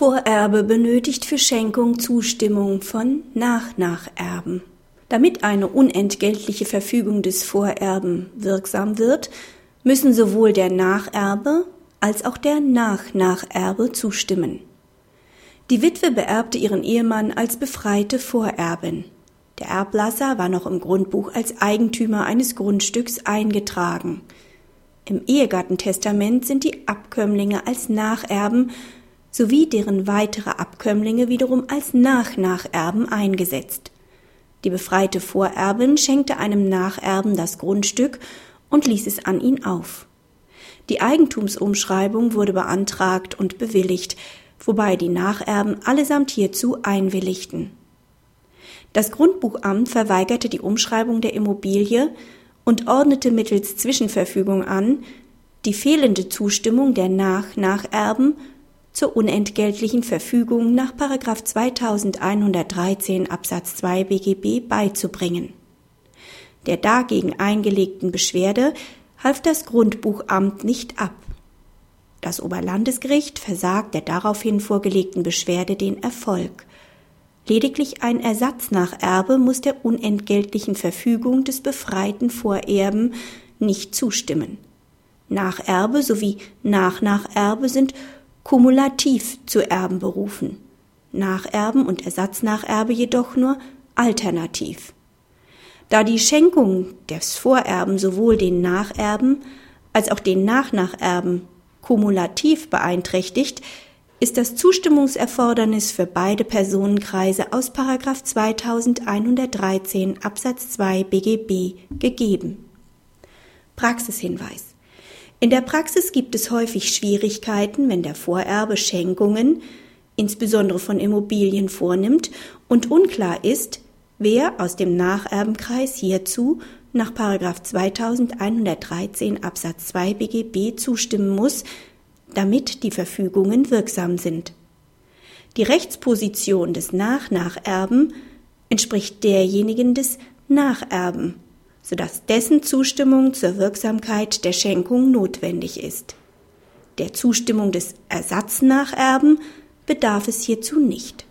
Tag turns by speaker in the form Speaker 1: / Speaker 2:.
Speaker 1: Vorerbe benötigt für Schenkung Zustimmung von Nachnacherben. Damit eine unentgeltliche Verfügung des Vorerben wirksam wird, müssen sowohl der Nacherbe als auch der Nachnacherbe zustimmen. Die Witwe beerbte ihren Ehemann als befreite Vorerbin. Der Erblasser war noch im Grundbuch als Eigentümer eines Grundstücks eingetragen. Im Ehegattentestament sind die Abkömmlinge als Nacherben sowie deren weitere Abkömmlinge wiederum als Nachnacherben eingesetzt. Die befreite Vorerbin schenkte einem Nacherben das Grundstück und ließ es an ihn auf. Die Eigentumsumschreibung wurde beantragt und bewilligt, wobei die Nacherben allesamt hierzu einwilligten. Das Grundbuchamt verweigerte die Umschreibung der Immobilie und ordnete mittels Zwischenverfügung an, die fehlende Zustimmung der Nach-Nacherben zur unentgeltlichen Verfügung nach 2113 Absatz 2 BGB beizubringen. Der dagegen eingelegten Beschwerde half das Grundbuchamt nicht ab. Das Oberlandesgericht versagt der daraufhin vorgelegten Beschwerde den Erfolg. Lediglich ein Ersatz nach Erbe muss der unentgeltlichen Verfügung des befreiten Vorerben nicht zustimmen. Nacherbe sowie Nachnacherbe sind kumulativ zu Erben berufen, Nacherben und Ersatznacherbe jedoch nur alternativ. Da die Schenkung des Vorerben sowohl den Nacherben als auch den Nachnacherben kumulativ beeinträchtigt, ist das Zustimmungserfordernis für beide Personenkreise aus 2113 Absatz 2 BGB gegeben. Praxishinweis in der Praxis gibt es häufig Schwierigkeiten, wenn der Vorerbe Schenkungen, insbesondere von Immobilien, vornimmt und unklar ist, wer aus dem Nacherbenkreis hierzu nach 2113 Absatz 2 BGB zustimmen muss, damit die Verfügungen wirksam sind. Die Rechtsposition des Nachnacherben entspricht derjenigen des Nacherben sodass dessen Zustimmung zur Wirksamkeit der Schenkung notwendig ist. Der Zustimmung des Ersatznacherben bedarf es hierzu nicht.